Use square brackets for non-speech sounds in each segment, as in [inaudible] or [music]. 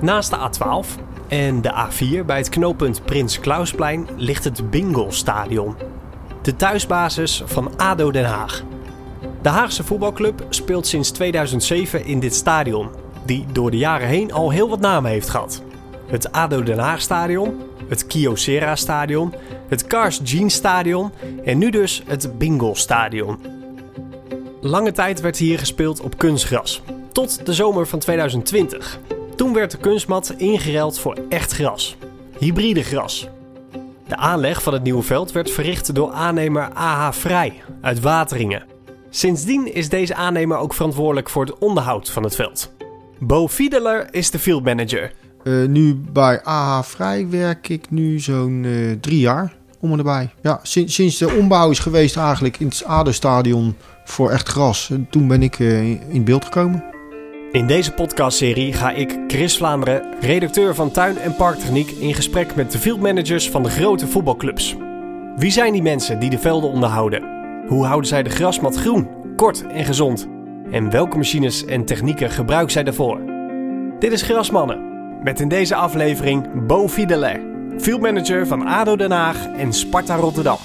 Naast de A12 en de A4 bij het knooppunt Prins Klausplein ligt het Bingelstadion. De thuisbasis van ADO Den Haag. De Haagse voetbalclub speelt sinds 2007 in dit stadion, die door de jaren heen al heel wat namen heeft gehad. Het ADO Den Haag Stadion, het Kyocera Stadion, het Cars Jeans Stadion en nu dus het Bingo Stadion. Lange tijd werd hier gespeeld op kunstgras, tot de zomer van 2020. Toen werd de kunstmat ingeruild voor echt gras, hybride gras. De aanleg van het nieuwe veld werd verricht door aannemer AH Vrij uit Wateringen. Sindsdien is deze aannemer ook verantwoordelijk voor het onderhoud van het veld. Bo Fiedeler is de field manager. Uh, nu bij AH Vrij werk ik nu zo'n uh, drie jaar om erbij. Ja, sinds, sinds de ombouw is geweest eigenlijk in het ADO-stadion voor echt gras. En toen ben ik uh, in beeld gekomen. In deze podcastserie ga ik, Chris Vlaanderen, redacteur van Tuin- en Parktechniek, in gesprek met de fieldmanagers van de grote voetbalclubs. Wie zijn die mensen die de velden onderhouden? Hoe houden zij de grasmat groen, kort en gezond? En welke machines en technieken gebruiken zij daarvoor? Dit is Grasmannen, met in deze aflevering Bo Fideler, fieldmanager van ADO Den Haag en Sparta Rotterdam.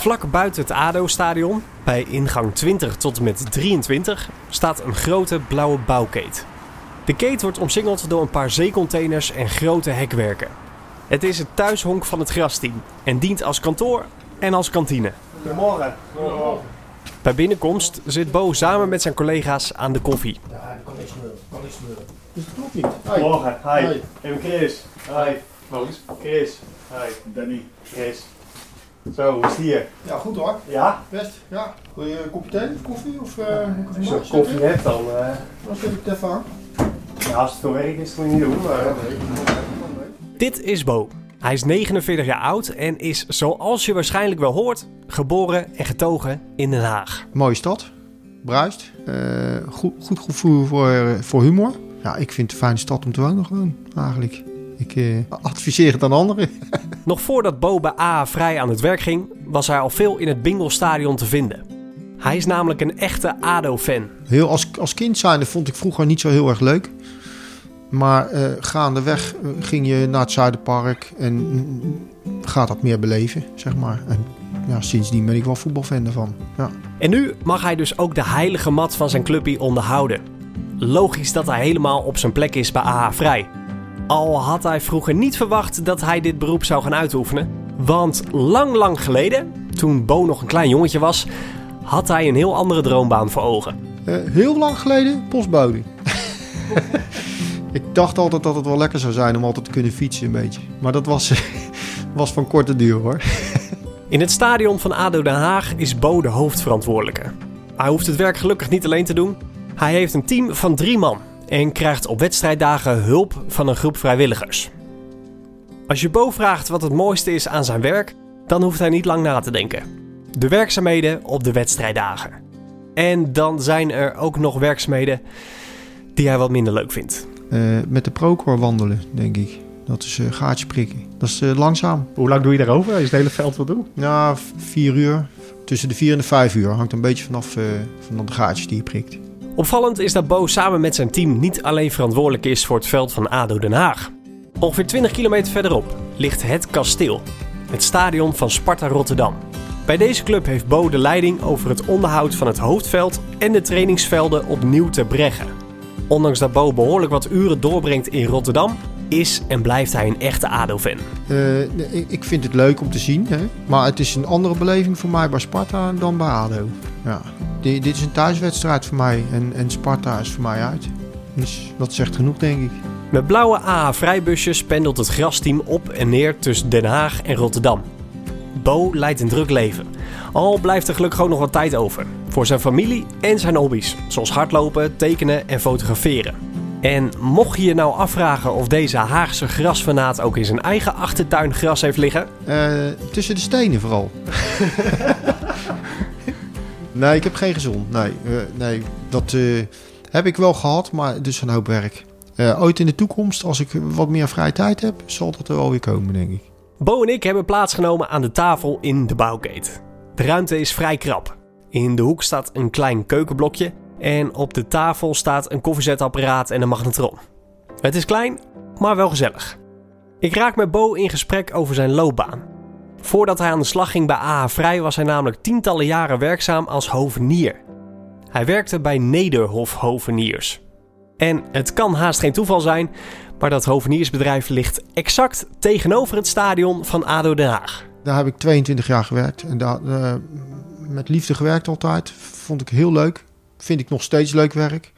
Vlak buiten het ADO-stadion, bij ingang 20 tot en met 23, staat een grote blauwe bouwkeet. De keet wordt omsingeld door een paar zeecontainers en grote hekwerken. Het is het thuishonk van het grasteam en dient als kantoor en als kantine. Goedemorgen. Goedemorgen. Bij binnenkomst zit Bo samen met zijn collega's aan de koffie. Ja, dat kan niks smeuren. Kan niks smeuren. Dus dat klopt niet. Goedemorgen. Hi. Hi. Ik ben Chris. Hi. Maurice. Chris. Hi. Danny. Chris. Zo, hoe is het hier? Ja, goed hoor. Ja? Best. Ja. Wil je een kopje thee of koffie? Of, uh, Als je koffie hebt, dan... Uh, Dan zet ik het even aan. ja, als het veel werk is, dan moet je niet doen. Maar, Dit is Bo. Hij is 49 jaar oud en is, zoals je waarschijnlijk wel hoort, geboren en getogen in Den Haag. Mooie stad. Bruist. Eh, goed, goed gevoel voor, voor humor. Ja, ik vind het een fijne stad om te wonen gewoon, eigenlijk. Ik eh, adviseer het aan anderen. [laughs] Nog voordat Bo bij AA Vrij aan het werk ging, was hij al veel in het Bingelstadion te vinden. Hij is namelijk een echte ADO-fan. Heel als, als kind zijnde vond ik vroeger niet zo heel erg leuk. Maar eh, gaandeweg eh, ging je naar het Zuiderpark en mm, gaat dat meer beleven, zeg maar. En ja, sindsdien ben ik wel voetbalfan ervan. Ja. En nu mag hij dus ook de heilige mat van zijn clubje onderhouden. Logisch dat hij helemaal op zijn plek is bij AA Vrij. Al had hij vroeger niet verwacht dat hij dit beroep zou gaan uitoefenen. Want lang, lang geleden, toen Bo nog een klein jongetje was, had hij een heel andere droombaan voor ogen. Eh, heel lang geleden postbode. [laughs] ik dacht altijd dat het wel lekker zou zijn om altijd te kunnen fietsen een beetje. Maar dat was, [laughs] was van korte duur hoor. [laughs] In het stadion van ADO Den Haag is Bo de hoofdverantwoordelijke. Hij hoeft het werk gelukkig niet alleen te doen. Hij heeft een team van drie man en krijgt op wedstrijddagen hulp van een groep vrijwilligers. Als je Bo vraagt wat het mooiste is aan zijn werk, dan hoeft hij niet lang na te denken. De werkzaamheden op de wedstrijddagen. En dan zijn er ook nog werkzaamheden die hij wat minder leuk vindt. Eh, met de Procor wandelen, denk ik. Dat is eh gaatje prikken. Dat is eh, langzaam. Hoe lang doe je daarover? Als je het hele veld wil doen? Ja, vier uur. Tussen de vier en de vijf uur. Hangt een beetje vanaf eh, van de gaatjes die je prikt. Opvallend is dat Bo samen met zijn team niet alleen verantwoordelijk is voor het veld van ADO Den Haag. Ongeveer 20 kilometer verderop ligt het kasteel, het stadion van Sparta Rotterdam. Bij deze club heeft Bo de leiding over het onderhoud van het hoofdveld en de trainingsvelden opnieuw te breggen. Ondanks dat Bo behoorlijk wat uren doorbrengt in Rotterdam, is en blijft hij een echte ADO-fan. Eh, ik, vind het leuk om te zien. Hè? Maar het is een andere beleving voor mij bij Sparta dan bij ADO. Ja. Di- dit is een thuiswedstrijd voor mij. En, en Sparta is voor mij uit. Dus dat zegt genoeg, denk ik. Met blauwe AA-vrijbusjes pendelt het grasteam op en neer tussen Den Haag en Rotterdam. Bo leidt een druk leven. Al blijft er gelukkig ook nog wat tijd over. Voor zijn familie en zijn hobby's, zoals hardlopen, tekenen en fotograferen. En mocht je je nou afvragen of deze Haagse grasfanaat ook in zijn eigen achtertuin gras heeft liggen, Eh, tussen de stenen vooral. [laughs] nee, ik heb geen gezond. Nee, eh, nee dat eh, heb ik wel gehad, maar is een hoop werk. Ooit in de toekomst, als ik wat meer vrije tijd heb, zal dat er wel weer komen, denk ik. Bo en ik hebben plaatsgenomen aan de tafel in de bouwgate. De ruimte is vrij krap. In de hoek staat een klein keukenblokje en op de tafel staat een koffiezetapparaat en een magnetron. Het is klein, maar wel gezellig. Ik raak met Bo in gesprek over zijn loopbaan. Voordat hij aan de slag ging bij AH Vrij was hij namelijk tientallen jaren werkzaam als hovenier. Hij werkte bij Nederhof Hoveniers. En het kan haast geen toeval zijn, maar dat hoveniersbedrijf ligt exact tegenover het stadion van ADO Den Haag. Daar heb ik 22 jaar gewerkt. En daar, eh, met liefde gewerkt altijd. Vond ik heel leuk. Vind ik nog steeds leuk werk.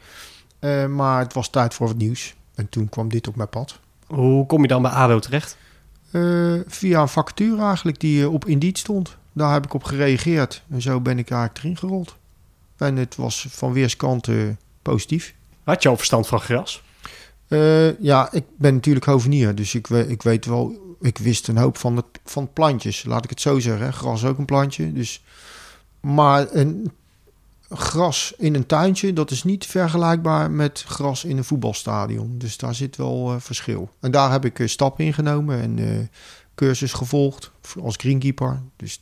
Eh, maar het was tijd voor wat nieuws. En toen kwam dit op mijn pad. Hoe kom je dan bij ADO terecht? Eh, via een vacature eigenlijk die eh, op Indeed stond. Daar heb ik op gereageerd. En zo ben ik eigenlijk erin gerold. En het was van weerskanten positief. Had je al verstand van gras? Ja, ik ben natuurlijk hovenier. Dus ik, ik weet wel... Ik wist een hoop van, het, van plantjes. Laat ik het zo zeggen. hè. Gras is ook een plantje. Dus, maar een gras in een tuintje... dat is niet vergelijkbaar met gras in een voetbalstadion. Dus daar zit wel eh, verschil. En daar heb ik eh, stappen in genomen. En eh, cursus gevolgd als greenkeeper. Dus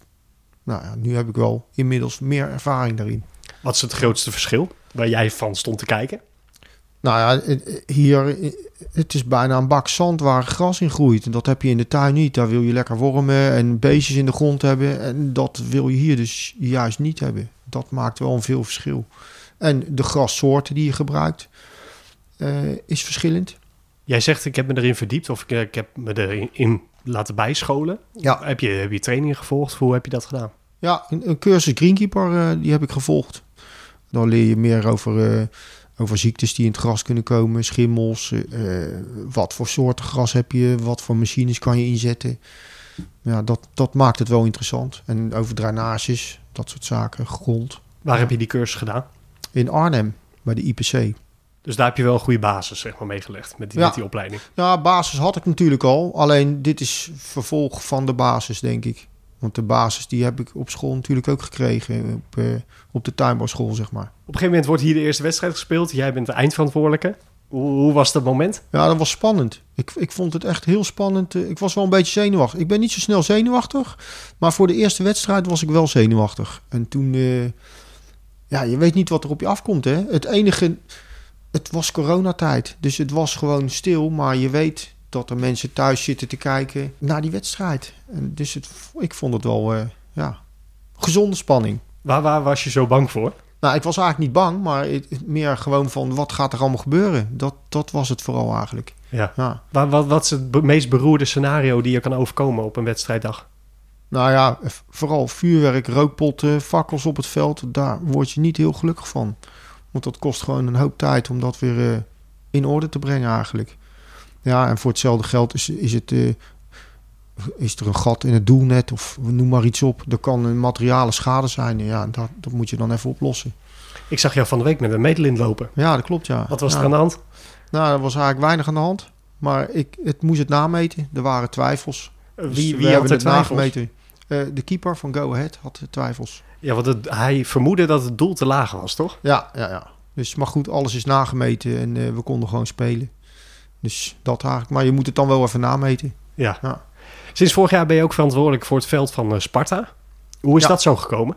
nou ja, nu heb ik wel inmiddels meer ervaring daarin. Wat is het grootste verschil waar jij van stond te kijken? Nou ja, hier, het is bijna een bak zand waar gras in groeit. En dat heb je in de tuin niet. Daar wil je lekker wormen en beestjes in de grond hebben. En dat wil je hier dus juist niet hebben. Dat maakt wel een veel verschil. En de grassoorten die je gebruikt eh, is verschillend. Jij zegt ik heb me erin verdiept of ik, ik heb me erin in laten bijscholen. Ja, Heb je, heb je trainingen gevolgd? Hoe heb je dat gedaan? ja een, een cursus greenkeeper eh, die heb ik gevolgd. Dan leer je meer over, eh, over ziektes die in het gras kunnen komen. Schimmels, eh, eh, wat voor soorten gras heb je, wat voor machines kan je inzetten. Ja, dat, dat maakt het wel interessant. En over drainages, dat soort zaken, grond. Waar heb je die cursus gedaan? In Arnhem, bij de IPC. Dus daar heb je wel een goede basis zeg maar, meegelegd met die, Ja. met die opleiding. Ja, basis had ik natuurlijk al. Alleen dit is vervolg van de basis, denk ik. Want de basis die heb ik op school natuurlijk ook gekregen. Op, eh, op de tuinbouwschool, zeg maar. Op een gegeven moment wordt hier de eerste wedstrijd gespeeld. Jij bent de eindverantwoordelijke. Hoe, hoe was dat moment? Ja, dat was spannend. Ik, ik vond het echt heel spannend. Eh, Ik was wel een beetje zenuwachtig. Ik ben niet zo snel zenuwachtig. Maar voor de eerste wedstrijd was ik wel zenuwachtig. En toen... eh, ja, je weet niet wat er op je afkomt, hè. Het enige... Het was coronatijd. Dus het was gewoon stil. Maar je weet dat er mensen thuis zitten te kijken naar die wedstrijd. En dus het, ik vond het wel... eh, ja, gezonde spanning. Waar, waar was je zo bang voor? Nou, ik was eigenlijk niet bang, maar meer gewoon van wat gaat er allemaal gebeuren. Dat, dat was het vooral eigenlijk. Ja. Ja. Waar, wat, wat is het meest beroerde scenario die je kan overkomen op een wedstrijddag? Nou ja, vooral vuurwerk, rookpotten, fakkels op het veld. Daar word je niet heel gelukkig van. Want dat kost gewoon een hoop tijd om dat weer eh, in orde te brengen eigenlijk. Ja, en voor hetzelfde geld is, is, het, eh, is er een gat in het doelnet of noem maar iets op. Er kan een materiële schade zijn. Ja, dat, dat moet je dan even oplossen. Ik zag jou van de week met een meetlint lopen. Ja, dat klopt ja. Wat was ja. er aan de hand? Nou, er was eigenlijk weinig aan de hand. Maar ik, het moest het nameten. Er waren twijfels. Dus Wie, we wie had hebben er het twijfels? nagemeten. Eh, de keeper van Go Ahead had twijfels. Ja, want het, hij vermoedde dat het doel te laag was, toch? Ja, ja, ja. Dus, maar goed, alles is nagemeten en eh, we konden gewoon spelen. Dus dat eigenlijk. Maar je moet het dan wel even nameten. Ja. Ja. Sinds vorig jaar ben je ook verantwoordelijk voor het veld van eh, Sparta. Hoe is Ja. dat zo gekomen?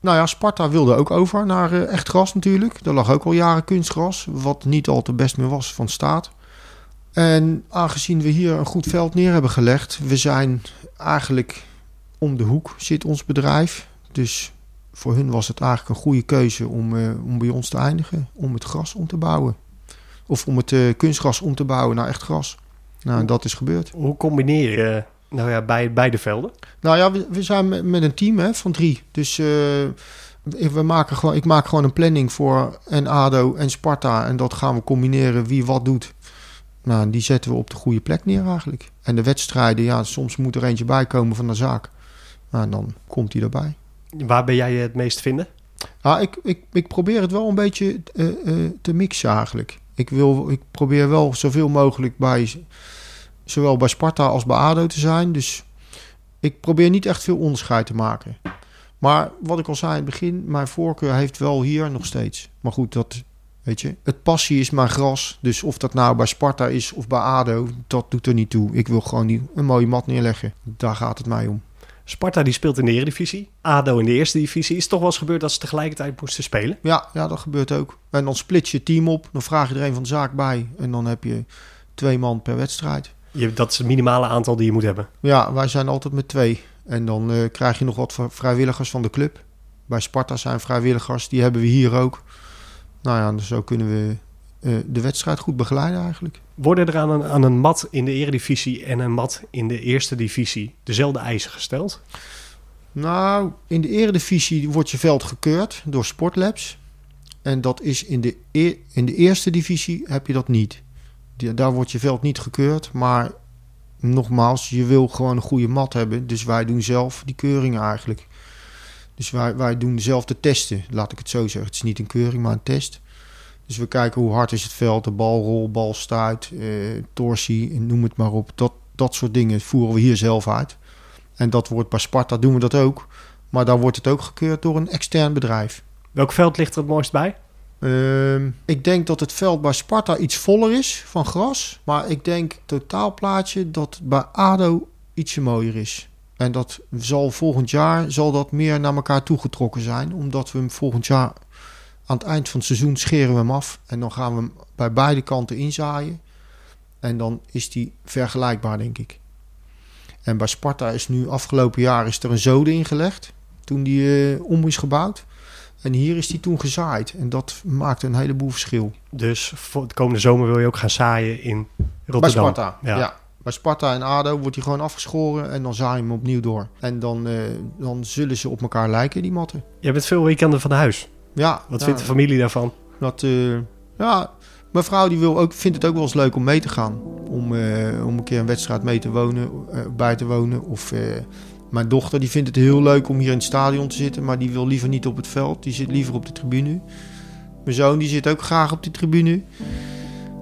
Nou ja, Sparta wilde ook over naar eh, echt gras natuurlijk. Er lag ook al jaren kunstgras, wat niet al te best meer was van staat. En aangezien we hier een goed veld neer hebben gelegd, we zijn eigenlijk om de hoek zit ons bedrijf. Dus voor hun was het eigenlijk een goede keuze om, eh, om bij ons te eindigen, om het gras om te bouwen. Of om het kunstgras om te bouwen naar echt gras. Nou, dat is gebeurd. Hoe combineer je nou ja, bij, beide velden? Nou ja, we, we zijn met, met een team hè, van drie. Dus eh, we maken gewoon, ik maak gewoon een planning voor en ADO en Sparta. En dat gaan we combineren wie wat doet. Nou, die zetten we op de goede plek neer eigenlijk. En de wedstrijden, ja, soms moet er eentje bij komen van de zaak. Nou, dan komt hij erbij. Waar ben jij het meest vinden? Ah, ik, ik, ik probeer het wel een beetje eh, eh, te mixen eigenlijk. Ik, wil, ik probeer wel zoveel mogelijk bij zowel bij Sparta als bij ADO te zijn. Dus ik probeer niet echt veel onderscheid te maken. Maar wat ik al zei in het begin, mijn voorkeur heeft wel hier nog steeds. Maar goed, dat weet je. Het passie is mijn gras. Dus of dat nou bij Sparta is of bij ADO, dat doet er niet toe. Ik wil gewoon die, een mooie mat neerleggen. Daar gaat het mij om. Sparta die speelt in de Eredivisie. ADO in de Eerste Divisie. Is het toch wel eens gebeurd dat ze tegelijkertijd moesten spelen? Ja, ja, dat gebeurt ook. En dan split je team op. Dan vraag je er een van de zaak bij. En dan heb je twee man per wedstrijd. Je, dat is het minimale aantal die je moet hebben. Ja, wij zijn altijd met twee. En dan eh, krijg je nog wat vrijwilligers van de club. Bij Sparta zijn vrijwilligers, die hebben we hier ook. Nou ja, dus zo kunnen we eh, de wedstrijd goed begeleiden eigenlijk. Worden er aan een, aan een mat in de Eredivisie en een mat in de Eerste Divisie dezelfde eisen gesteld? Nou, in de eredivisie wordt je veld gekeurd door Sportlabs. En dat is in de, e- in de eerste divisie heb je dat niet. Daar wordt je veld niet gekeurd, maar nogmaals, je wil gewoon een goede mat hebben. Dus wij doen zelf die keuringen eigenlijk. Dus wij, wij doen dezelfde testen, laat ik het zo zeggen. Het is niet een keuring, maar een test. Dus we kijken hoe hard is het veld, de balrol, balstuit, eh, torsie, noem het maar op. Dat, dat soort dingen voeren we hier zelf uit. En dat wordt bij Sparta doen we dat ook. Maar daar wordt het ook gekeurd door een extern bedrijf. Welk veld ligt er het mooist bij? Ehm, ik denk dat het veld bij Sparta iets voller is van gras. Maar ik denk totaalplaatje dat bij ADO ietsje mooier is. En dat zal volgend jaar zal dat meer naar elkaar toegetrokken zijn. Omdat we hem volgend jaar aan het eind van het seizoen scheren we hem af. En dan gaan we hem bij beide kanten inzaaien. En dan is die vergelijkbaar, denk ik. En bij Sparta is nu afgelopen jaar is er een zode ingelegd. Toen die eh, om is gebouwd. En hier is die toen gezaaid. En dat maakt een heleboel verschil. Dus voor de komende zomer wil je ook gaan zaaien in Rotterdam. Bij Sparta, Ja. ja. Bij Sparta en ADO wordt hij gewoon afgeschoren en dan zaai je hem opnieuw door. En dan, eh, dan zullen ze op elkaar lijken, die matten. Je bent veel weekenden van huis. Ja, Wat vindt de familie daarvan? Dat, eh, ja, mijn vrouw die wil ook, vindt het ook wel eens leuk om mee te gaan. Om, eh, om een keer een wedstrijd mee te wonen, bij te wonen. Of mijn dochter die vindt het heel leuk om hier in het stadion te zitten. Maar die wil liever niet op het veld. Die zit liever op de tribune. Mijn zoon die zit ook graag op de tribune.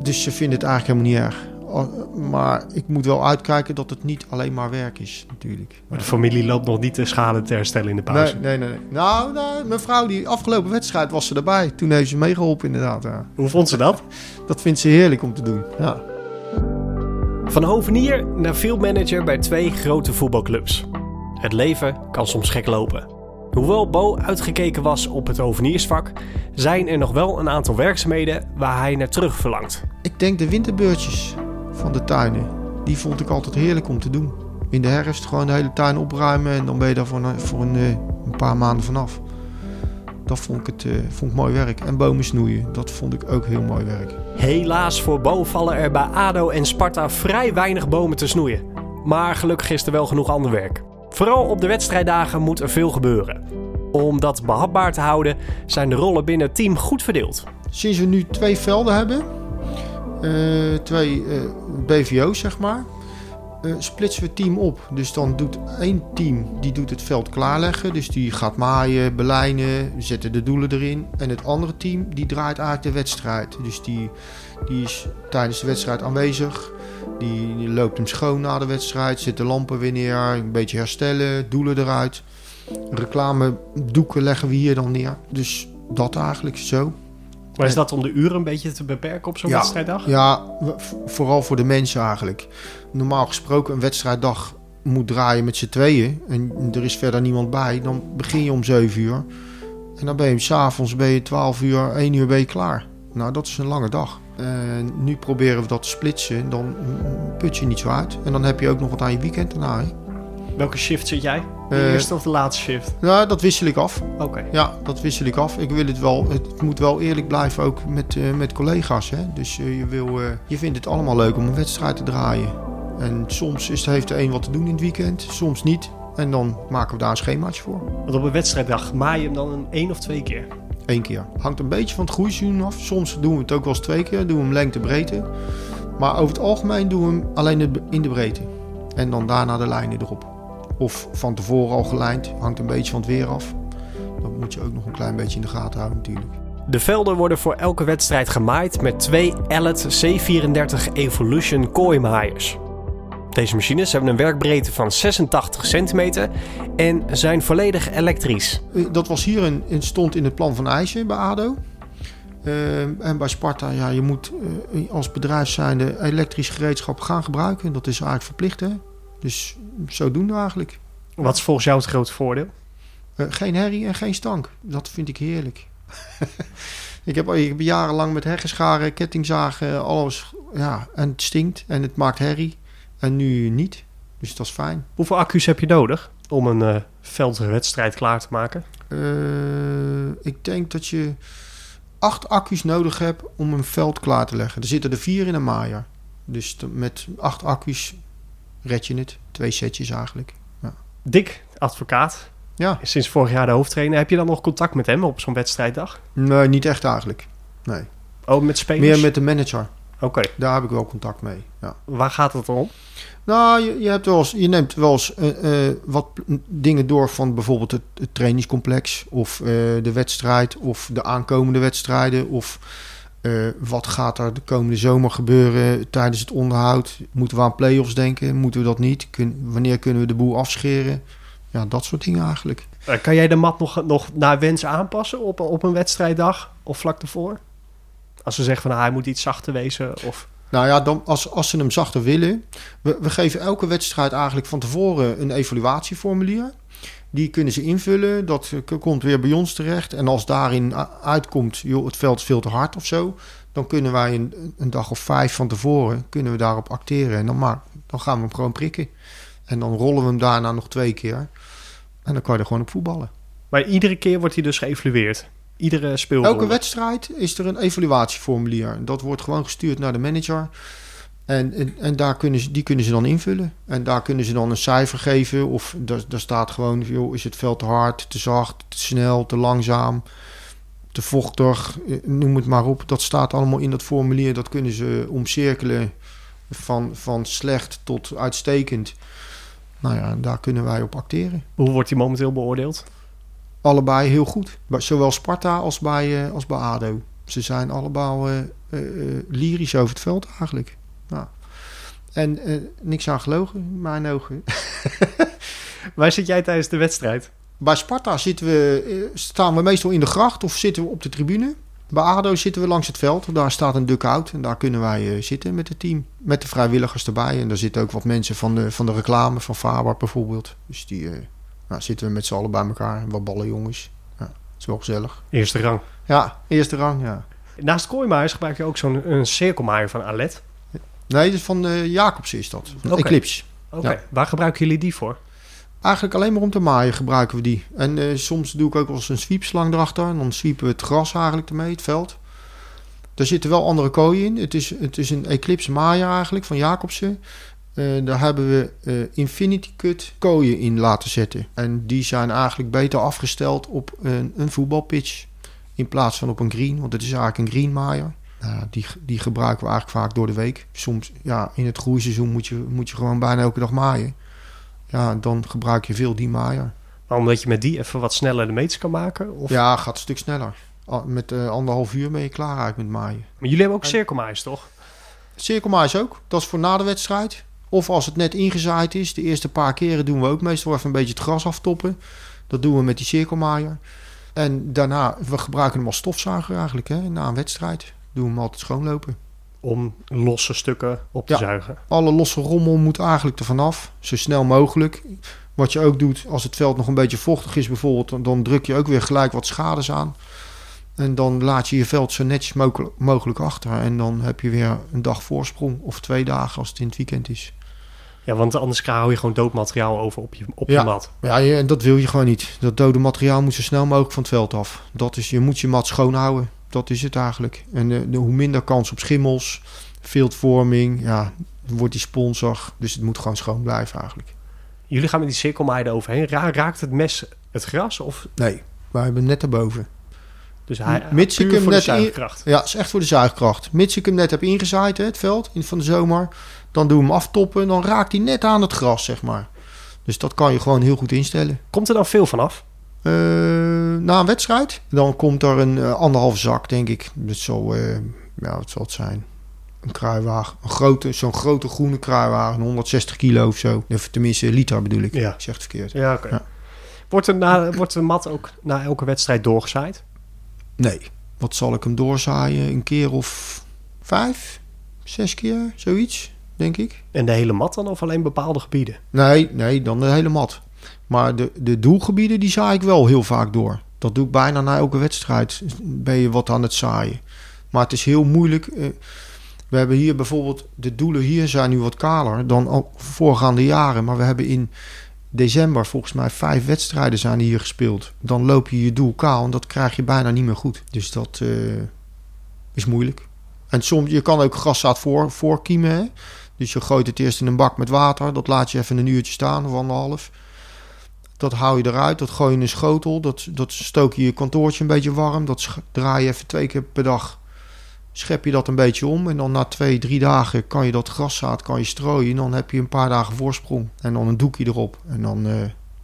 Dus ze vinden het eigenlijk helemaal niet erg. Al- Maar ik moet wel uitkijken dat het niet alleen maar werk is, natuurlijk. Maar de familie loopt nog niet de schade te herstellen in de pauze. Nee, nee, nee. nee. Nou, nou, mijn vrouw, die afgelopen wedstrijd was ze erbij. Toen heeft ze meegeholpen, inderdaad. Ja. Hoe vond ze dat? [laughs] Dat vindt ze heerlijk om te doen. Ja. Van hovenier naar fieldmanager bij twee grote voetbalclubs. Het leven kan soms gek lopen. Hoewel Bo uitgekeken was op het hoveniersvak, zijn er nog wel een aantal werkzaamheden waar hij naar terug verlangt. Ik denk de winterbeurtjes van de tuinen. Die vond ik altijd heerlijk om te doen. In de herfst gewoon de hele tuin opruimen en dan ben je daar voor een, voor een, eh, een paar maanden vanaf. Dat vond ik, het, eh, vond ik mooi werk. En bomen snoeien, dat vond ik ook heel mooi werk. Helaas voor Bo vallen er bij ADO en Sparta vrij weinig bomen te snoeien. Maar gelukkig is er wel genoeg ander werk. Vooral op de wedstrijddagen moet er veel gebeuren. Om dat behapbaar te houden zijn de rollen binnen het team goed verdeeld. Sinds we nu twee velden hebben, eh, twee eh, BVO's zeg maar, eh, splitsen we het team op. Dus dan doet één team die doet het veld klaarleggen. Dus die gaat maaien, belijnen, zetten de doelen erin. En het andere team die draait eigenlijk de wedstrijd. Dus die, die is tijdens de wedstrijd aanwezig. Die, loopt hem schoon na de wedstrijd, zet de lampen weer neer, een beetje herstellen, doelen eruit. Reclamedoeken leggen we hier dan neer. Dus dat eigenlijk zo. Maar is dat om de uren een beetje te beperken op zo'n Ja. wedstrijddag? Ja, vooral voor de mensen eigenlijk. Normaal gesproken een wedstrijddag moet draaien met z'n tweeën. En er is verder niemand bij. Dan begin je om 7 uur. En dan ben je s'avonds ben je 12 uur, 1 uur ben je klaar. Nou, dat is een lange dag. En nu proberen we dat te splitsen. Dan put je niet zo uit. En dan heb je ook nog wat aan je weekend daarna. Hè? Welke shift zit jij? De Eh, eerste of de laatste shift? Nou, dat wissel ik af. Oké. Ja, dat wissel ik af. Ik wil het wel. Het moet wel eerlijk blijven ook met, eh, met collega's. Hè? Dus eh, je, wil, je vindt het allemaal leuk om een wedstrijd te draaien. En soms is, heeft de een wat te doen in het weekend, soms niet. En dan maken we daar een schemaatje voor. Want op een wedstrijddag maai je hem dan een één of twee keer. Eén keer. Hangt een beetje van het groeiseizoen af. Soms doen we het ook wel eens twee keer. Doen we hem lengte breedte. Maar over het algemeen doen we hem alleen in de breedte. En dan daarna de lijnen erop. Of van tevoren al gelijnd. Hangt een beetje van het weer af. Dat moet je ook nog een klein beetje in de gaten houden natuurlijk. De velden worden voor elke wedstrijd gemaaid met twee Ellet C34 Evolution kooimaaiers. Deze machines hebben een werkbreedte van 86 centimeter en zijn volledig elektrisch. Eh, Dat was hier een, stond in het plan van eisen bij ADO. Eh, en bij Sparta, ja, je moet eh, als bedrijf zijnde elektrisch gereedschap gaan gebruiken. Dat is eigenlijk verplicht, hè. Dus zodoende eigenlijk. Wat is volgens jou het grote voordeel? Eh, geen herrie en geen stank. Dat vind ik heerlijk. [laughs] ik, heb, ik heb jarenlang met heggenscharen, kettingzagen, alles. Ja, en het stinkt en het maakt herrie. En nu niet. Dus dat is fijn. Hoeveel accu's heb je nodig om een eh veldwedstrijd klaar te maken? Eh, ik denk dat je acht accu's nodig hebt om een veld klaar te leggen. Er zitten er vier in een maaier. Dus met acht accu's red je het. Twee setjes eigenlijk. Dick, advocaat, Ja, sinds vorig jaar de hoofdtrainer. Heb je dan nog contact met hem op zo'n wedstrijddag? nee, niet echt eigenlijk. Nee. Oh, met spelers? Meer met de manager. Oké, Daar heb ik wel contact mee. Ja. waar gaat het om? Nou, je, je, hebt wel eens, je neemt wel eens eh, eh, wat dingen door van bijvoorbeeld het, het trainingscomplex of eh, de wedstrijd of de aankomende wedstrijden of eh, wat gaat er de komende zomer gebeuren tijdens het onderhoud? Moeten we aan play-offs denken? Moeten we dat niet? Kun, wanneer kunnen we de boel afscheren? Ja, dat soort dingen eigenlijk. Eh, kan jij de mat nog, nog naar wens aanpassen op, op een wedstrijddag of vlak ervoor? Als ze zeggen van ah, hij moet iets zachter wezen of... Nou ja, dan, als, als ze hem zachter willen. We, we geven elke wedstrijd eigenlijk van tevoren een evaluatieformulier. Die kunnen ze invullen. Dat eh, komt weer bij ons terecht. En als daarin uitkomt, joh, het veld is veel te hard of zo. Dan kunnen wij een, een dag of vijf van tevoren kunnen we daarop acteren. En dan, maar, dan gaan we hem gewoon prikken. En dan rollen we hem daarna nog twee keer. En dan kan je er gewoon op voetballen. Maar iedere keer wordt hij dus geëvalueerd. Iedere speelronde. Elke wedstrijd is er een evaluatieformulier. Dat wordt gewoon gestuurd naar de manager. En, en, en daar kunnen ze, die kunnen ze dan invullen. En daar kunnen ze dan een cijfer geven. Of daar, daar staat gewoon, joh, is het veld te hard, te zacht, te snel, te langzaam, te vochtig. eh, Noem het maar op. Dat staat allemaal in dat formulier. Dat kunnen ze omcirkelen van, van slecht tot uitstekend. Nou ja, daar kunnen wij op acteren. Hoe wordt hij momenteel beoordeeld? Allebei heel goed. Zowel Sparta als bij, eh, als bij ADO. Ze zijn allemaal eh, lyrisch over het veld eigenlijk. Ja. En eh, niks aan gelogen, in mijn ogen. [laughs] Waar zit jij tijdens de wedstrijd? Bij Sparta zitten we, eh, staan we meestal in de gracht of zitten we op de tribune. Bij ADO zitten we langs het veld. Daar staat een dugout en daar kunnen wij eh, zitten met het team. Met de vrijwilligers erbij. En daar zitten ook wat mensen van de, van de reclame, van Faber bijvoorbeeld. Dus die eh, nou, zitten we met z'n allen bij elkaar. Wat ballenjongens. Ja, het is wel gezellig. Eerste rang. Ja, eerste rang, ja. Naast kooimaaiers gebruik je ook zo'n een cirkelmaaier van Alet. Nee, dat is van eh Jacobsen is dat. Van. Eclipse. Oké, Ja. waar gebruiken jullie die voor? Eigenlijk alleen maar om te maaien gebruiken we die. En eh, soms doe ik ook wel eens een sweepslang erachter. En dan sweepen we het gras eigenlijk ermee, het veld. Daar zitten wel andere kooien in. Het is, het is een Eclipse maaier eigenlijk van Jacobsen. Eh, daar hebben we eh, Infinity Cut kooien in laten zetten. En die zijn eigenlijk beter afgesteld op een, een voetbalpitch. In plaats van op een green, want het is eigenlijk een green maaier. Die, die gebruiken we eigenlijk vaak door de week. Soms, ja, in het groeiseizoen moet je, moet je gewoon bijna elke dag maaien. Ja, dan gebruik je veel die maaier. Maar omdat je met die even wat sneller de meters kan maken? Of... Ja, gaat een stuk sneller. Met eh, anderhalf uur ben je klaar eigenlijk met maaien. Maar jullie hebben ook cirkelmaaiers, toch? Cirkelmaais ook. Dat is voor na de wedstrijd. Of als het net ingezaaid is. De eerste paar keren doen we ook meestal even een beetje het gras aftoppen. Dat doen we met die cirkelmaaier. En daarna, we gebruiken hem als stofzuiger eigenlijk. Hè, na een wedstrijd doen we hem altijd schoonlopen. Om losse stukken op te Ja. zuigen. Alle losse rommel moet eigenlijk er vanaf. Zo snel mogelijk. Wat je ook doet als het veld nog een beetje vochtig is bijvoorbeeld. Dan, dan druk je ook weer gelijk wat schades aan. En dan laat je je veld zo netjes mogelijk, achter. En dan heb je weer een dag voorsprong. Of twee dagen als het in het weekend is. Ja, want anders hou je gewoon dood materiaal over op je, op Ja. je mat. Ja, en dat wil je gewoon niet. Dat dode materiaal moet zo snel mogelijk van het veld af. Dat is, je moet je mat schoon houden. Dat is het eigenlijk. En eh, de, hoe minder kans op schimmels, viltvorming. Ja, wordt die sponsor. Dus het moet gewoon schoon blijven eigenlijk. Jullie gaan met die cirkelmaaier overheen. Ra- raakt het mes het gras? Of, Nee, wij hebben net erboven. dus hij, Mits ik hem voor de net in- zuigkracht. Ja, is echt voor de zuigkracht. Mits ik hem net heb ingezaaid, hè, het veld, in, van de zomer. Dan doe we hem aftoppen. Dan raakt hij net aan het gras, zeg maar. Dus dat kan je gewoon heel goed instellen. Komt er dan veel vanaf? Eh, na een wedstrijd. Dan komt er een uh, anderhalf zak, denk ik. Dat zal, uh, ja, wat zal het zijn? Een kruiwagen. Een grote, zo'n grote groene kruiwagen. 160 kilo of zo. Of tenminste, liter bedoel ik. Ja. Ik zeg het verkeerd. Ja, oké. Okay. Ja. Wordt, er na, wordt de mat ook na elke wedstrijd doorgezaaid? Nee. Wat zal ik hem doorzaaien? Een keer of vijf? Zes keer? Zoiets, denk ik. En de hele mat dan of alleen bepaalde gebieden? Nee, nee dan de hele mat. Maar de, de doelgebieden, die zaai ik wel heel vaak door. Dat doe ik bijna na elke wedstrijd. Ben je wat aan het zaaien. Maar het is heel moeilijk. We hebben hier bijvoorbeeld... De doelen hier zijn nu wat kaler dan al voorgaande jaren. Maar we hebben in december volgens mij vijf wedstrijden zijn hier gespeeld. Dan loop je je doel kaal en dat krijg je bijna niet meer goed. Dus dat uh, is moeilijk. En soms, je kan ook graszaad voor, voorkiemen. Dus je gooit het eerst in een bak met water. Dat laat je even een uurtje staan of anderhalf. Dat hou je eruit, dat gooi je in een schotel. Dat, dat stook je je kantoortje een beetje warm. Dat draai je even twee keer per dag. Schep je dat een beetje om. En dan na twee, drie dagen kan je dat graszaad kan je strooien. En dan heb je een paar dagen voorsprong. En dan een doekje erop. En dan uh,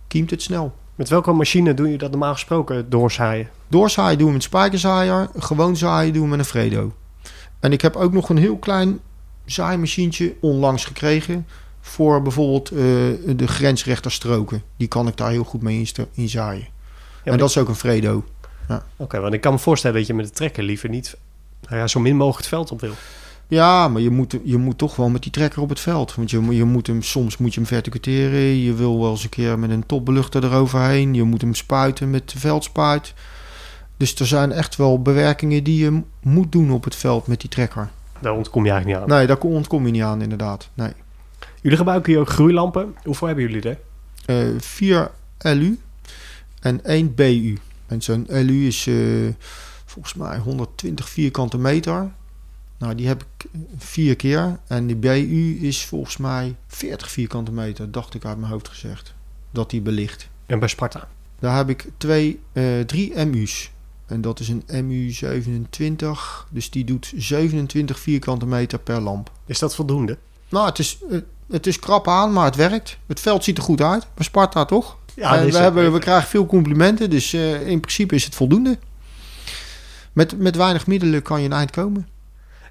kiemt het snel. Met welke machine doe je dat normaal gesproken doorzaaien? Doorzaaien doen we met spijkerzaaier. Gewoon zaaien doen we met een Fredo. En ik heb ook nog een heel klein zaaimachientje onlangs gekregen voor bijvoorbeeld uh, de grensrechterstroken. Die kan ik daar heel goed mee in, in zaaien. Ja, en dat is ook een Fredo. Ja. Oké, okay, want ik kan me voorstellen dat je met de trekker liever niet nou ja, zo min mogelijk het veld op wil. Ja, maar je moet, je moet toch wel met die trekker op het veld. Want je, je moet hem, soms moet je hem verticuteren. Je wil wel eens een keer met een topbeluchter eroverheen. Je moet hem spuiten met de veldspuit. Dus er zijn echt wel bewerkingen die je moet doen op het veld met die trekker. Daar ontkom je eigenlijk niet aan. Nee, daar ontkom je niet aan inderdaad. Nee. Jullie gebruiken hier ook groeilampen. Hoeveel hebben jullie er? Uh, vier LU en één BU. En zo'n LU is uh, volgens mij 120 vierkante meter. Nou, die heb ik vier keer. En die BU is volgens mij 40 vierkante meter, dacht ik uit mijn hoofd gezegd. Dat die belicht. En bij Sparta? Daar heb ik twee, uh, drie MU's. En dat is een MU27. Dus die doet 27 vierkante meter per lamp. Is dat voldoende? Nou, het is, het is krap aan, maar het werkt. Het veld ziet er goed uit. Bij Sparta toch? Ja, en we, hebben, we krijgen veel complimenten. Dus uh, in principe is het voldoende. Met, met weinig middelen kan je een eind komen.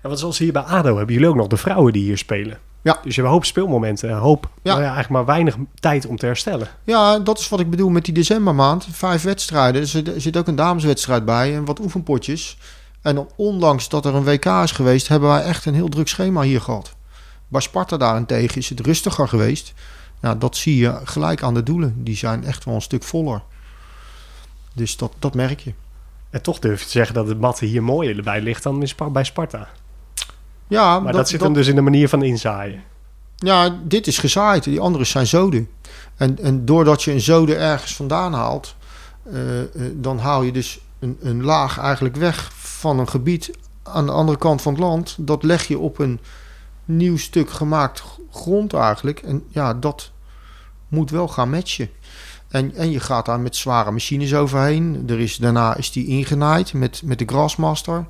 En wat zoals hier bij ADO hebben jullie ook nog de vrouwen die hier spelen. Ja. Dus je hebt een hoop speelmomenten, een hoop, ja. Nou ja, eigenlijk maar weinig tijd om te herstellen. Ja, dat is wat ik bedoel met die decembermaand. Vijf wedstrijden, er zit, er zit ook een dameswedstrijd bij en wat oefenpotjes. En dan, ondanks dat er een WK is geweest, hebben wij echt een heel druk schema hier gehad. Bij Sparta daarentegen is het rustiger geweest. Ja, dat zie je gelijk aan de doelen. Die zijn echt wel een stuk voller. Dus dat, dat merk je. En toch durf je te zeggen dat het matte hier mooier erbij ligt dan bij Sparta. Ja, maar dat, dat zit hem dus in de manier van inzaaien. Ja, dit is gezaaid. Die andere zijn zoden. En, en doordat je een zode ergens vandaan haalt, uh, uh, dan haal je dus een, een laag eigenlijk weg van een gebied aan de andere kant van het land. Dat leg je op een nieuw stuk gemaakt grond eigenlijk. En ja, dat moet wel gaan matchen. En, en je gaat daar met zware machines overheen. Er is, daarna is die ingenaaid met, met de Grassmaster.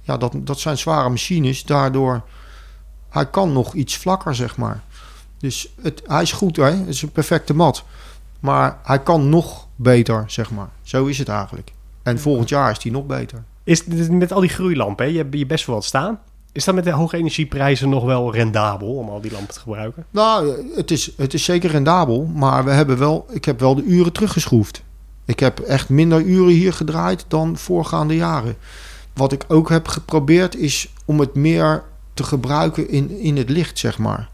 Ja, dat, dat zijn zware machines. Daardoor, hij kan nog iets vlakker, zeg maar. Dus het, hij is goed, hè. Het is een perfecte mat. Maar hij kan nog beter, zeg maar. Zo is het eigenlijk. En volgend jaar is hij nog beter. Is met al die groeilampen, hè? je hebt je best wel wat staan. Is dat met de hoge energieprijzen nog wel rendabel om al die lampen te gebruiken? Nou, het is, het is zeker rendabel, maar we hebben wel, ik heb wel de uren teruggeschroefd. Ik heb echt minder uren hier gedraaid dan voorgaande jaren. Wat ik ook heb geprobeerd is om het meer te gebruiken in, in het licht, zeg maar.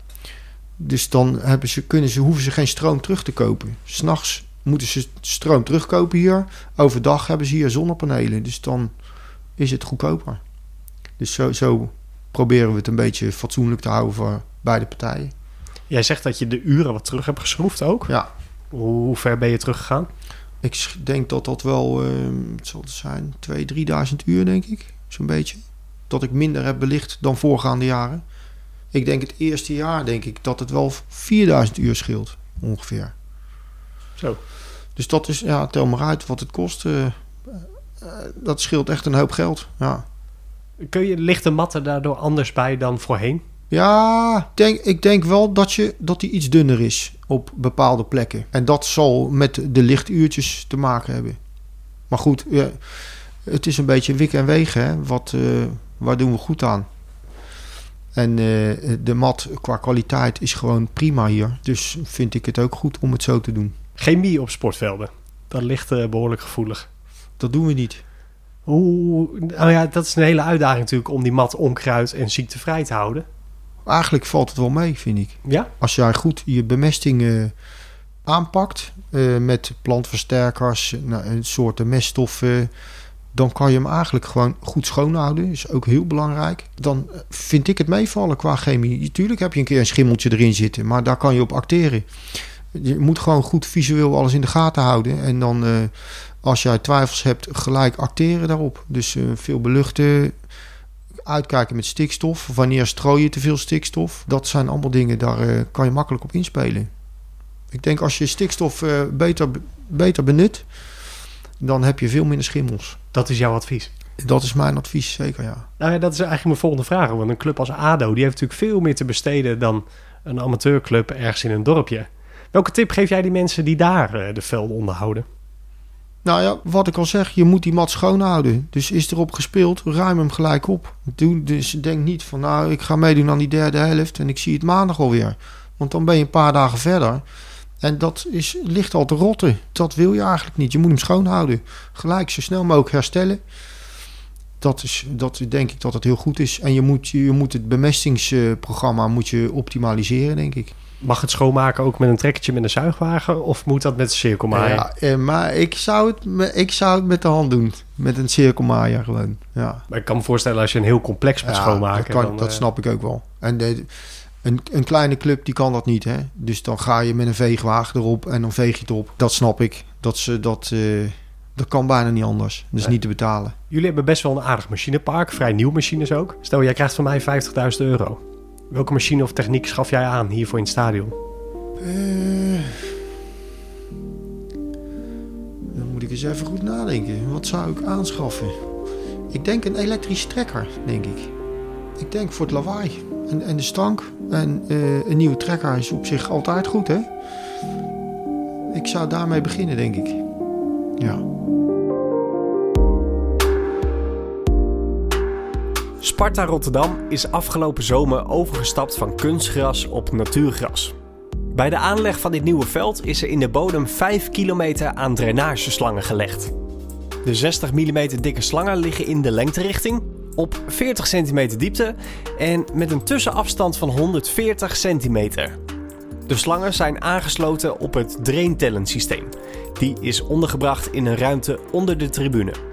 Dus dan hebben ze, kunnen ze, hoeven ze geen stroom terug te kopen. S'nachts moeten ze stroom terugkopen hier. Overdag hebben ze hier zonnepanelen. Dus dan is het goedkoper. Dus zo, zo proberen we het een beetje fatsoenlijk te houden voor beide partijen. Jij zegt dat je de uren wat terug hebt geschroefd ook. Ja. Hoe ver ben je teruggegaan? Ik denk dat dat wel, uh, het zal het zijn, 2.000, 3.000 uur denk ik. Zo'n beetje. Dat ik minder heb belicht dan voorgaande jaren. Ik denk het eerste jaar denk ik dat het wel 4000 uur scheelt. Ongeveer. Zo. Dus dat is, ja, tel maar uit wat het kost. Uh, uh, dat scheelt echt een hoop geld. Ja. Kun je lichte matten daardoor anders bij dan voorheen? Ja, denk, ik denk wel dat, je, dat die iets dunner is op bepaalde plekken. En dat zal met de lichtuurtjes te maken hebben. Maar goed, ja, het is een beetje wik en wegen. Hè? Wat, eh, waar doen we goed aan? En eh, de mat qua kwaliteit is gewoon prima hier. Dus vind ik het ook goed om het zo te doen. Chemie op sportvelden. Dat ligt eh, behoorlijk gevoelig. Dat doen we niet. Hoe, nou ja, dat is een hele uitdaging natuurlijk om die mat onkruid en ziektevrij te houden. Eigenlijk valt het wel mee, vind ik. Ja? Als jij goed je bemesting eh, aanpakt eh, met plantversterkers, nou, soorten meststoffen, dan kan je hem eigenlijk gewoon goed schoonhouden. Is ook heel belangrijk. Dan eh, vind ik het meevallen qua chemie. Tuurlijk heb je een keer een schimmeltje erin zitten, maar daar kan je op acteren. Je moet gewoon goed visueel alles in de gaten houden. En dan, als jij twijfels hebt, gelijk acteren daarop. Dus eh, veel beluchten, uitkijken met stikstof. Wanneer strooi je te veel stikstof? Dat zijn allemaal dingen, daar eh, kan je makkelijk op inspelen. Ik denk als je stikstof eh, beter, beter benut, dan heb je veel minder schimmels. Dat is jouw advies. Dat is mijn advies, zeker ja. Nou ja, dat is eigenlijk mijn volgende vraag. Want een club als ADO, die heeft natuurlijk veel meer te besteden dan een amateurclub ergens in een dorpje. Welke tip geef jij die mensen die daar de velden onderhouden? Nou ja, wat ik al zeg, je moet die mat schoonhouden. Dus is erop gespeeld, ruim hem gelijk op. Doe, dus denk niet van, nou, ik ga meedoen aan die derde helft en ik zie het maandag alweer. Want dan ben je een paar dagen verder. En dat is, ligt al te rotten. Dat wil je eigenlijk niet. Je moet hem schoonhouden. Gelijk zo snel mogelijk herstellen. Dat is, dat denk ik dat het heel goed is. En je moet, je moet het bemestingsprogramma moet je optimaliseren, denk ik. Mag het schoonmaken ook met een trekkertje met een zuigwagen? Of moet dat met een cirkelmaaier? Ja, eh, maar ik zou, het, ik zou het met de hand doen. Met een cirkelmaaier gewoon. Ja. Maar ik kan me voorstellen als je een heel complex moet Ja, schoonmaken. Dat, kan, dan, dat eh, snap ik ook wel. En de, een, een kleine club die kan dat niet. Hè? Dus dan ga je met een veegwagen erop en dan veeg je het op. Dat snap ik. Dat, ze, dat, eh, dat kan bijna niet anders. Nee. niet te betalen. Jullie hebben best wel een aardig machinepark. Vrij nieuw machines ook. Stel, jij krijgt van mij 50.000 euro. Welke machine of techniek schaf jij aan hiervoor in het stadion? Eh, dan moet ik eens even goed nadenken. Wat zou ik aanschaffen? Ik denk een elektrische trekker, denk ik. Ik denk voor het lawaai en, en de stank. En eh, een nieuwe trekker is op zich altijd goed, hè? Ik zou daarmee beginnen, denk ik. Ja. Sparta Rotterdam is afgelopen zomer overgestapt van kunstgras op natuurgras. Bij de aanleg van dit nieuwe veld is er in de bodem 5 kilometer aan drainageslangen gelegd. De 60 mm dikke slangen liggen in de lengterichting, op 40 cm diepte en met een tussenafstand van 140 centimeter. De slangen zijn aangesloten op het draintellensysteem. Die is ondergebracht in een ruimte onder de tribune.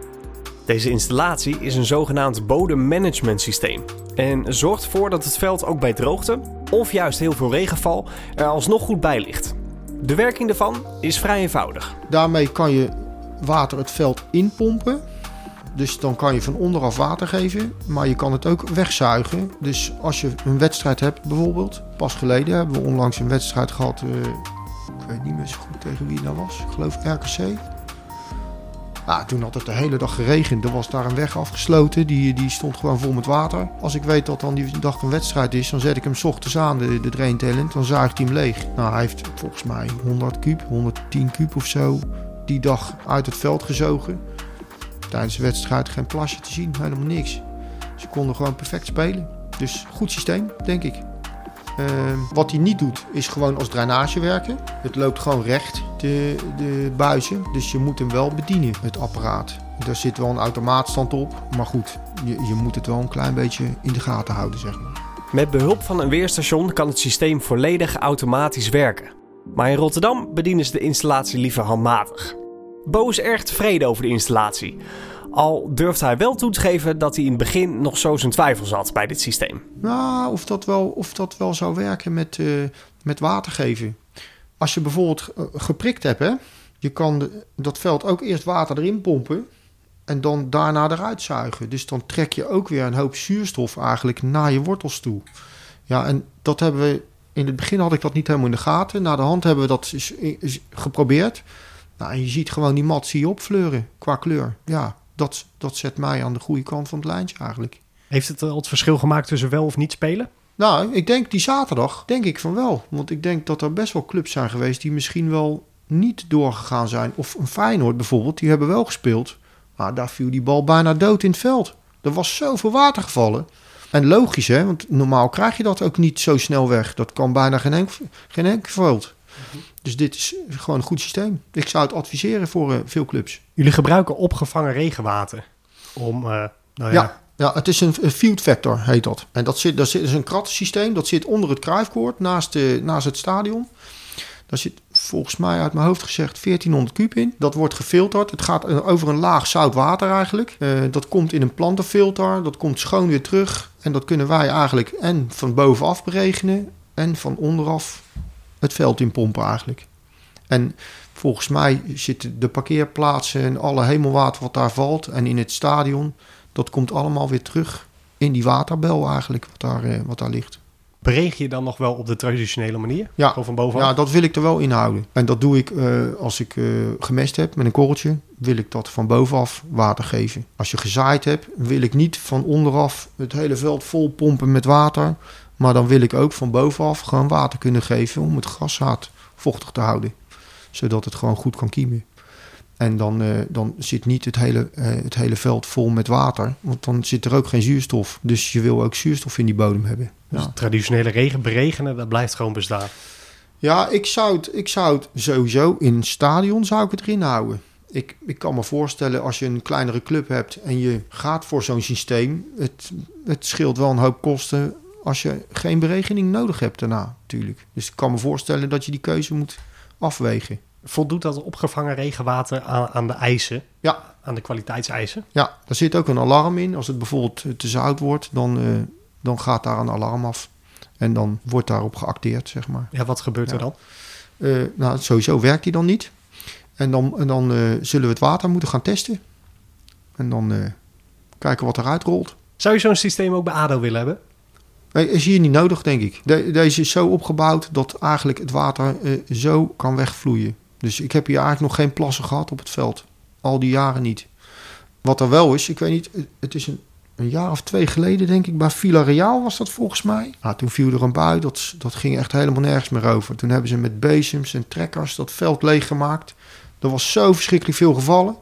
Deze installatie is een zogenaamd bodemmanagementsysteem en zorgt ervoor dat het veld ook bij droogte of juist heel veel regenval er alsnog goed bij ligt. De werking daarvan is vrij eenvoudig. Daarmee kan je water het veld inpompen. Dus dan kan je van onderaf water geven, maar je kan het ook wegzuigen. Dus als je een wedstrijd hebt bijvoorbeeld, pas geleden hebben we onlangs een wedstrijd gehad, eh, ik weet niet meer zo goed tegen wie het nou was, ik geloof RKC. Ah, toen had het de hele dag geregend, er was daar een weg afgesloten, die, die stond gewoon vol met water. Als ik weet dat dan die dag een wedstrijd is, dan zet ik hem 's ochtends aan, de, de drain talent, dan zuigt hij hem leeg. Nou, hij heeft volgens mij 100 kuub, 110 kuub of zo die dag uit het veld gezogen. Tijdens de wedstrijd geen plasje te zien, helemaal niks. Ze konden gewoon perfect spelen. Dus goed systeem, denk ik. Ehm, wat hij niet doet, is gewoon als drainage werken. Het loopt gewoon recht, de, de buizen. Dus je moet hem wel bedienen, het apparaat. Er zit wel een automaatstand op. Maar goed, je, je moet het wel een klein beetje in de gaten houden, zeg maar. Met behulp van een weerstation kan het systeem volledig automatisch werken. Maar in Rotterdam bedienen ze de installatie liever handmatig. Bo is erg tevreden over de installatie. Al durft hij wel toe te geven dat hij in het begin nog zo zijn twijfels had bij dit systeem. Nou, of dat wel, of dat wel zou werken met, eh, met water geven. Als je bijvoorbeeld eh, geprikt hebt, hè, je kan dat veld ook eerst water erin pompen en dan daarna eruit zuigen. Dus dan trek je ook weer een hoop zuurstof eigenlijk naar je wortels toe. Ja, en dat hebben we in het begin had ik dat niet helemaal in de gaten. Na de hand hebben we dat geprobeerd. Nou, en je ziet gewoon die mat zie je opfleuren qua kleur. Ja, dat, dat zet mij aan de goede kant van het lijntje eigenlijk. Heeft het al het verschil gemaakt tussen wel of niet spelen? Nou, ik denk die zaterdag, denk ik van wel. Want ik denk dat er best wel clubs zijn geweest die misschien wel niet doorgegaan zijn. Of een Feyenoord bijvoorbeeld, die hebben wel gespeeld. Maar daar viel die bal bijna dood in het veld. Er was zoveel water gevallen. En logisch, hè? Want normaal krijg je dat ook niet zo snel weg. Dat kan bijna geen enkel, geen enkel veld. Dus dit is gewoon een goed systeem. Ik zou het adviseren voor eh, veel clubs. Jullie gebruiken opgevangen regenwater om, eh, nou ja, Ja, ja, het is een, field vector, heet dat. En dat zit, dat zit is een krattensysteem. Dat zit onder het kruifkoord, naast, de, naast het stadion. Daar zit volgens mij uit mijn hoofd gezegd 1400 kuub in. Dat wordt gefilterd. Het gaat eh, over een laag zout water eigenlijk. Dat komt in een plantenfilter. Dat komt schoon weer terug. En dat kunnen wij eigenlijk en van bovenaf beregenen... en van onderaf het veld in pompen eigenlijk. En volgens mij zitten de parkeerplaatsen en alle hemelwater wat daar valt... en in het stadion, dat komt allemaal weer terug in die waterbel eigenlijk wat daar, eh, wat daar ligt. beregen je dan nog wel op de traditionele manier? Ja. Gewoon van bovenaf? Ja, dat wil ik er wel in houden. En dat doe ik eh, als ik eh, gemest heb met een korreltje, wil ik dat van bovenaf water geven. Als je gezaaid hebt, wil ik niet van onderaf het hele veld vol pompen met water. Maar dan wil ik ook van bovenaf gewoon water kunnen geven om het graszaad vochtig te houden. Zodat het gewoon goed kan kiemen. En dan, eh, dan zit niet het hele, eh, het hele veld vol met water. Want dan zit er ook geen zuurstof. Dus je wil ook zuurstof in die bodem hebben. Dus Ja. traditionele regen beregenen, dat blijft gewoon bestaan. Ja, ik zou het, ik zou het sowieso in een stadion zou ik het erin houden. Ik, ik kan me voorstellen als je een kleinere club hebt en je gaat voor zo'n systeem. Het, het scheelt wel een hoop kosten als je geen beregening nodig hebt daarna natuurlijk. Dus ik kan me voorstellen dat je die keuze moet afwegen. Voldoet dat opgevangen regenwater aan, aan de eisen? Ja. Aan de kwaliteitseisen? Ja, daar zit ook een alarm in. Als het bijvoorbeeld eh, te zout wordt, dan, eh, dan gaat daar een alarm af. En dan wordt daarop geacteerd, zeg maar. Ja, wat gebeurt er dan? Eh, nou, sowieso werkt die dan niet. En dan, en dan zullen we het water moeten gaan testen. En dan kijken wat eruit rolt. Zou je zo'n systeem ook bij ADO willen hebben? Is hier niet nodig, denk ik. De- deze is zo opgebouwd dat eigenlijk het water eh, zo kan wegvloeien. Dus ik heb hier eigenlijk nog geen plassen gehad op het veld. Al die jaren niet. Wat er wel is, ik weet niet, het- is een, een jaar of twee geleden, denk ik, bij Villarreal was dat volgens mij. Nou, toen viel er een bui, dat, dat ging echt helemaal nergens meer over. Toen hebben ze met bezems en trekkers dat veld leeggemaakt. Er was zo verschrikkelijk veel gevallen.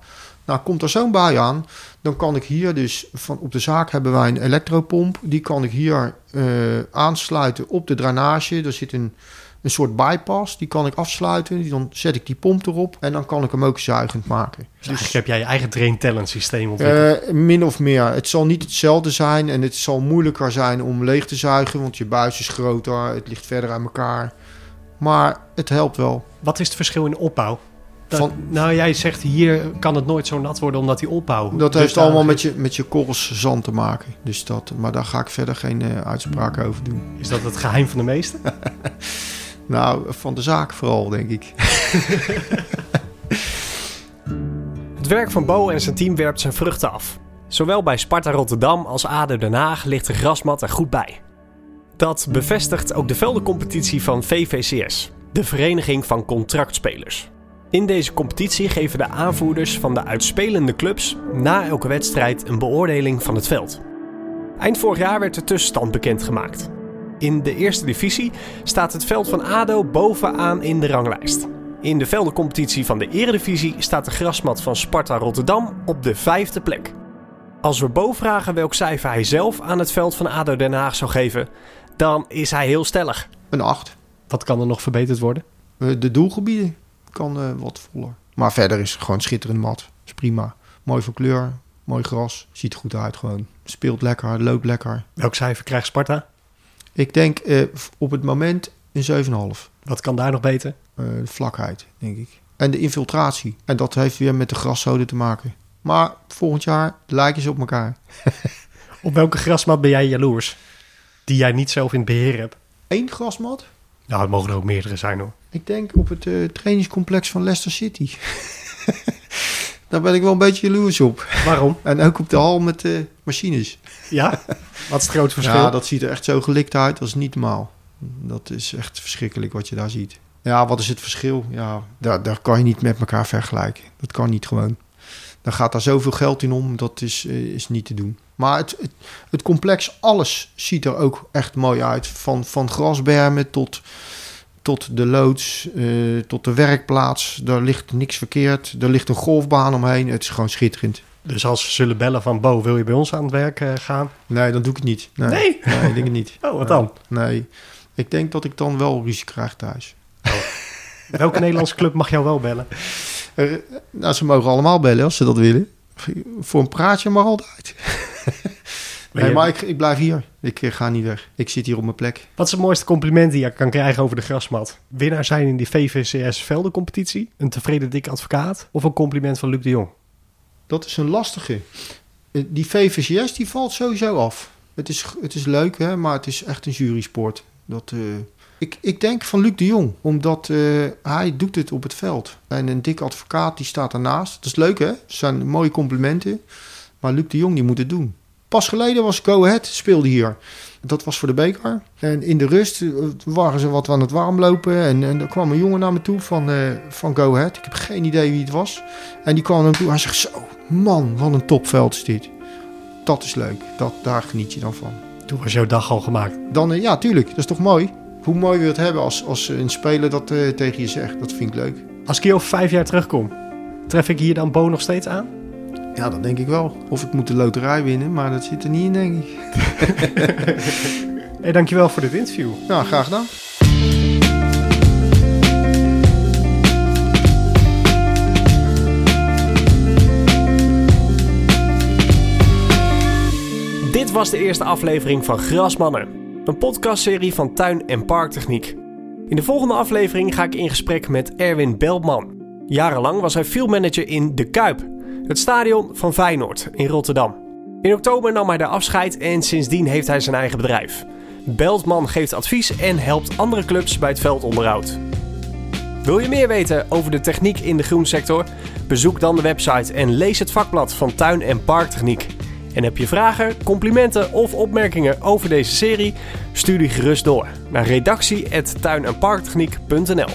Nou, komt er zo'n bui aan, dan kan ik hier dus, van, op de zaak hebben wij een elektropomp. Die kan ik hier eh, aansluiten op de drainage. Er zit een, een soort bypass, die kan ik afsluiten. Die- Dan zet ik die pomp erop en dan kan ik hem ook zuigend maken. Dus heb jij je eigen drain talent systeem ontwikkeld. Eh, min of meer. Het zal niet hetzelfde zijn en het zal moeilijker zijn om leeg te zuigen, want je buis is groter, het ligt verder aan elkaar. Maar het helpt wel. Wat is het verschil in de opbouw? Dat- Van- nou, jij zegt hier kan het nooit zo nat worden omdat die opbouw... Dat heeft dusdanig allemaal met je, met je korrels zand te maken. Dus dat, maar daar ga ik verder geen eh, uitspraken over doen. Is dat het geheim van de meesten? [laughs] Nou, van de zaak vooral, denk ik. [laughs] Het werk van Bo en zijn team werpt zijn vruchten af. Zowel bij Sparta Rotterdam als ADO Den Haag ligt de grasmat er goed bij. Dat bevestigt ook de veldencompetitie van VVCS, de Vereniging van Contractspelers. In deze competitie geven de aanvoerders van de uitspelende clubs na elke wedstrijd een beoordeling van het veld. Eind vorig jaar werd de tussenstand bekendgemaakt. In de eerste divisie staat het veld van ADO bovenaan in de ranglijst. In de veldencompetitie van de Eredivisie staat de grasmat van Sparta Rotterdam op de vijfde plek. Als we Bo vragen welk cijfer hij zelf aan het veld van ADO Den Haag zou geven, dan is hij heel stellig. Een 8. Wat kan er nog verbeterd worden? Eh, de doelgebieden kan eh, wat voller. Maar verder is het gewoon schitterend mat. Is prima. Mooi van kleur, mooi gras. Ziet er goed uit gewoon. Speelt lekker, loopt lekker. Welk cijfer krijgt Sparta? Ik denk eh, op het moment een 7,5. Wat kan daar nog beter? Eh, de vlakheid, denk ik. En de infiltratie. En dat heeft weer met de graszoden te maken. Maar volgend jaar lijken ze op elkaar. [laughs] Op welke grasmat ben jij jaloers? Die jij niet zelf in het beheer hebt? Eén grasmat? Nou, het mogen er ook meerdere zijn hoor. Ik denk op het eh, trainingscomplex van Leicester City. [laughs] Daar ben ik wel een beetje jaloers op. Waarom? [laughs] En ook op de hal met de machines. Ja? [laughs] Wat is het grote verschil? Ja, dat ziet er echt zo gelikt uit. Dat is niet normaal. Dat is echt verschrikkelijk wat je daar ziet. Ja, wat is het verschil? Ja, daar, daar kan je niet met elkaar vergelijken. Dat kan niet gewoon. Dan gaat daar zoveel geld in om. Dat is, eh, is niet te doen. Maar het, het, het complex, alles ziet er ook echt mooi uit. Van, van grasbermen tot, tot de loods, eh, tot de werkplaats. Daar ligt niks verkeerd. Er ligt een golfbaan omheen. Het is gewoon schitterend. Dus als ze zullen bellen van Bo, wil je bij ons aan het werk eh, gaan? Nee, dan doe ik het niet. Nee, Nee? nee ik denk het niet. [laughs] Oh, wat dan? Nee, ik denk dat ik dan wel ruzie krijg thuis. Welke Nederlandse club mag jou wel bellen? Eh, nou, ze mogen allemaal bellen als ze dat willen. Voor een praatje maar altijd. [laughs] nee, maar ik, ik blijf hier. Ik eh, ga niet weg. Ik zit hier op mijn plek. Wat is het mooiste compliment die je kan krijgen over de grasmat? Winnaar zijn in die VVCS veldencompetitie? Een tevreden dik advocaat? Of een compliment van Luc de Jong? Dat is een lastige. Eh, Die VVCS die valt sowieso af. Het is, het is leuk, hè, maar het is echt een jurysport. Dat, eh, ik, ik denk van Luc de Jong, omdat eh, hij doet het op het veld. En een dik advocaat die staat ernaast. Dat is leuk, hè? Dat zijn mooie complimenten. Maar Luc de Jong die moet het doen. Pas geleden was Go Ahead, speelde hier. Dat was voor de beker. En in de rust eh, waren ze wat aan het warmlopen. En, en er kwam een jongen naar me toe van, eh, van Go Ahead. Ik heb geen idee wie het was. En die kwam naar me toe. Hij zegt zo, man, wat een topveld is dit. Dat is leuk. Dat, daar geniet je dan van. Toen was jouw dag al gemaakt. Dan, ja, tuurlijk. Dat is toch mooi? Hoe mooi wil je het hebben als, als een speler dat eh, tegen je zegt. Dat vind ik leuk. Als ik hier over vijf jaar terugkom, tref ik hier dan Bo nog steeds aan? Ja, dat denk ik wel. Of ik moet de loterij winnen, maar dat zit er niet in, denk ik. [laughs] Hey, dankjewel voor dit interview. Nou, graag gedaan. Dit was de eerste aflevering van Grasmannen, een podcastserie van Tuin- en Parktechniek. In de volgende aflevering ga ik in gesprek met Erwin Beltman. Jarenlang was hij fieldmanager in De Kuip, het stadion van Feyenoord in Rotterdam. In oktober nam hij daar afscheid en sindsdien heeft hij zijn eigen bedrijf. Beltman geeft advies en helpt andere clubs bij het veldonderhoud. Wil je meer weten over de techniek in de groensector? Bezoek dan de website en lees het vakblad van Tuin- en Parktechniek. En heb je vragen, complimenten of opmerkingen over deze serie? Stuur die gerust door naar redactie.tuin- en parktechniek.nl